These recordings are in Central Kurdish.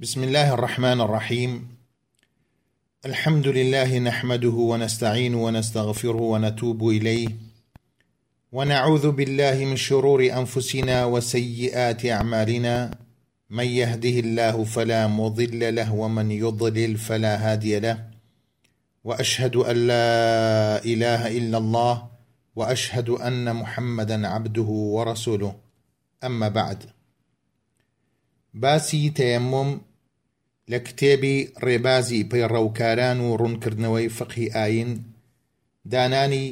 بسم الله الرحمن الرحيم الحمد لله نحمده ونستعين ونستغفره ونتوب إليه ونعوذ بالله من شرور أنفسنا وسيئات أعمالنا من يهده الله فلا مضل له ومن يضلل فلا هادي له وأشهد أن لا إله إلا الله وأشهد أن محمدا عبده ورسوله اما بعد باسی تەیەموم لە کتێبی ڕێبازی پەیڕەوکاران و ڕوونکردنەوەی فقهی ئاین دانانی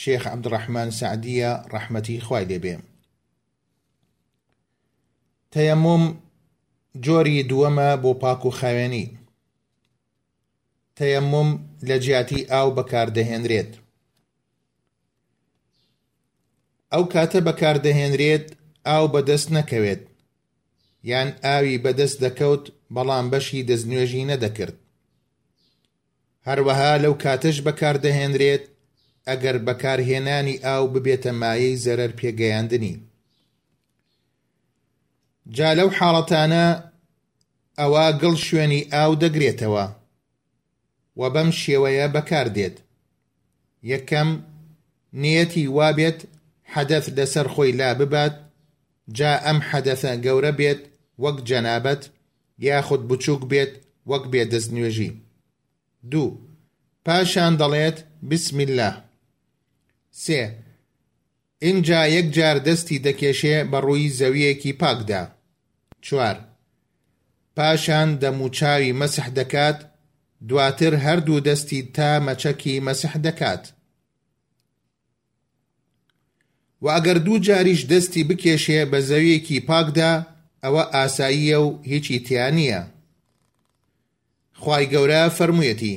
شێخ عبدالرحمن سعدیە ڕەحمەتی خوای لێبێ تەیەموم جۆری دووەمە بۆ پاک و خاوێنی تەیەمم لە جیاتی ئاو بەکاردەهێنرێت ئەو کاتە بەکاردەهێنرێت ئاو بەدەست نەکەوێت یان ئاوی بەدەست دەکەوت بەڵام بەشی دەستنوێژی نەدەکرد هەروەها لەو کاتەش بەکاردەهێنرێت ئەگەر بەکارهێنانی ئاو ببێتە مایەی زەرەر پێگەیاندنی جا لەو حاڵەتانە ئەوە گڵ شوێنی ئاو دەگرێتەوە و بەم شێوەیە بەکاردێت، یەکەم، نیەتی وابێت حەدەث لەسەر خۆی لاببات، جا ئەم حەدەثە گەورە بێت وەک جەنابەت، یاخود بچووک بێت وەک بێ دەستنوێژی. دوو، پاشان دەڵێت، بسم اللە. سێ، ئینجا یەک جار دەستی دەکێشێ بە ڕووی زەوییەکی پاکدا چوار پاشان دەموچاوی مەسح دەکات دواتر هەردوو دەستی تا مەچەکی مەسح دەکات و ئەگەر دوو جاریش دەستی بکێشێ بە زەوییەکی پاکدا ئەوە ئاساییە و هیچی تیا نییە خوای گەورە فەرموویەتی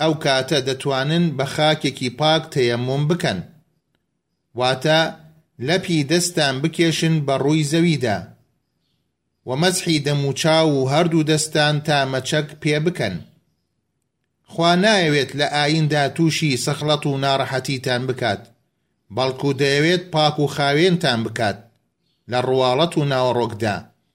ئەو کاتە دەتوانن بە خاکێکی پاک تەیەموم بکەن، واتە لەپی دەستتان بکێشن بە ڕووی زەویدا، وە مەسحی دەموچاو و هەردوو دەستتان تا مەچەک پێ بکەن. خوا نایەوێت لە ئاییندا تووشی سەخڵەت و ناڕەحەتیتان بکات، بەڵکو دەیەوێت پاک و خاوێنتان بکات لە ڕواڵەت و ناوەڕۆکدا،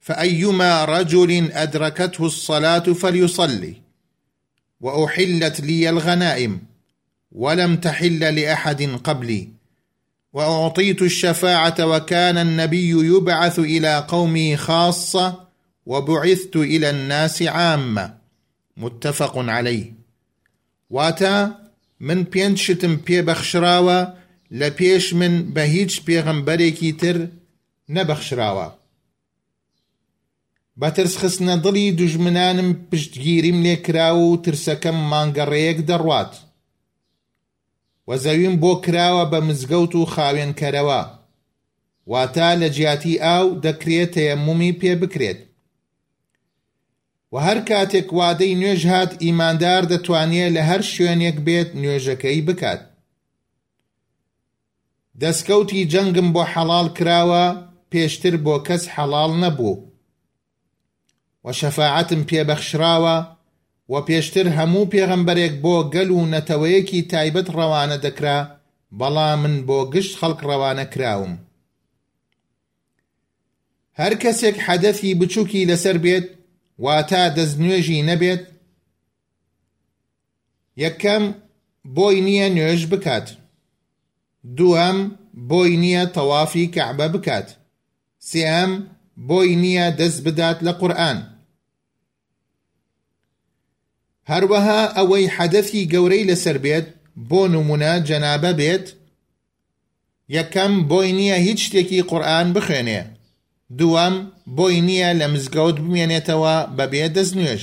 فأيما رجل أدركته الصلاة فليصلي وأحلت لي الغنائم ولم تحل لأحد قبلي وأعطيت الشفاعة وكان النبي يبعث إلى قومي خاصة وبعثت إلى الناس عامة متفق عليه واتا من بينشتم بي بخشراوة لبيش من بهيج بيغمبريكي تر نەبەخشراوە. بە ترس خستنە دڵی دوژمنانم پشتگیریم لێ کراوە و ترسەکەم مانگە ڕێیەک دەڕوات و زەویم بۆ کراوە بە مزگەوت و خاوێنکەرەوە، واتە لە جیاتی ئاو دەکرێ تەیەمومی پێ بکرێت. وە هەر کاتێک وادەی نوێژ هات ئیماندار دەتوانێ لە هەر شوێنێک بێت نوێژەکەی بکات. دەسکەوتی جەنگم بۆ حەڵاڵ کراوە پێشتر بۆ کەس حەڵاڵ نەبوو وە شەفاعەتم پێ بەخشراوە وە پێشتر هەموو پێغەمبەرێک بۆ گەل و نەتەوەیەکی تایبەت ڕەوانە دەکرا بەڵام من بۆ گشت خەڵک ڕەوانە کراوم هەر کەسێک حەدەثی بچوکی لەسەر بێت واتا دەست نوێژی نەبێت یەکەم، بۆی نییە نوێژ بکات. دووەم، بۆی نییە تەوافی کەعبە بکات. سێەم، بۆی نییە دەست بدات لە قورئان. هەروەها ئەوەی حەدەثی گەورەی لەسەر بێت بۆ نمونە جەنابە بێت یەکەم بۆی نییە هیچ شتێکی قورئان بخوێنێ دووەم بۆی نییە لە مزگەوت بمێنێتەوە بەبێ دەست نوێژ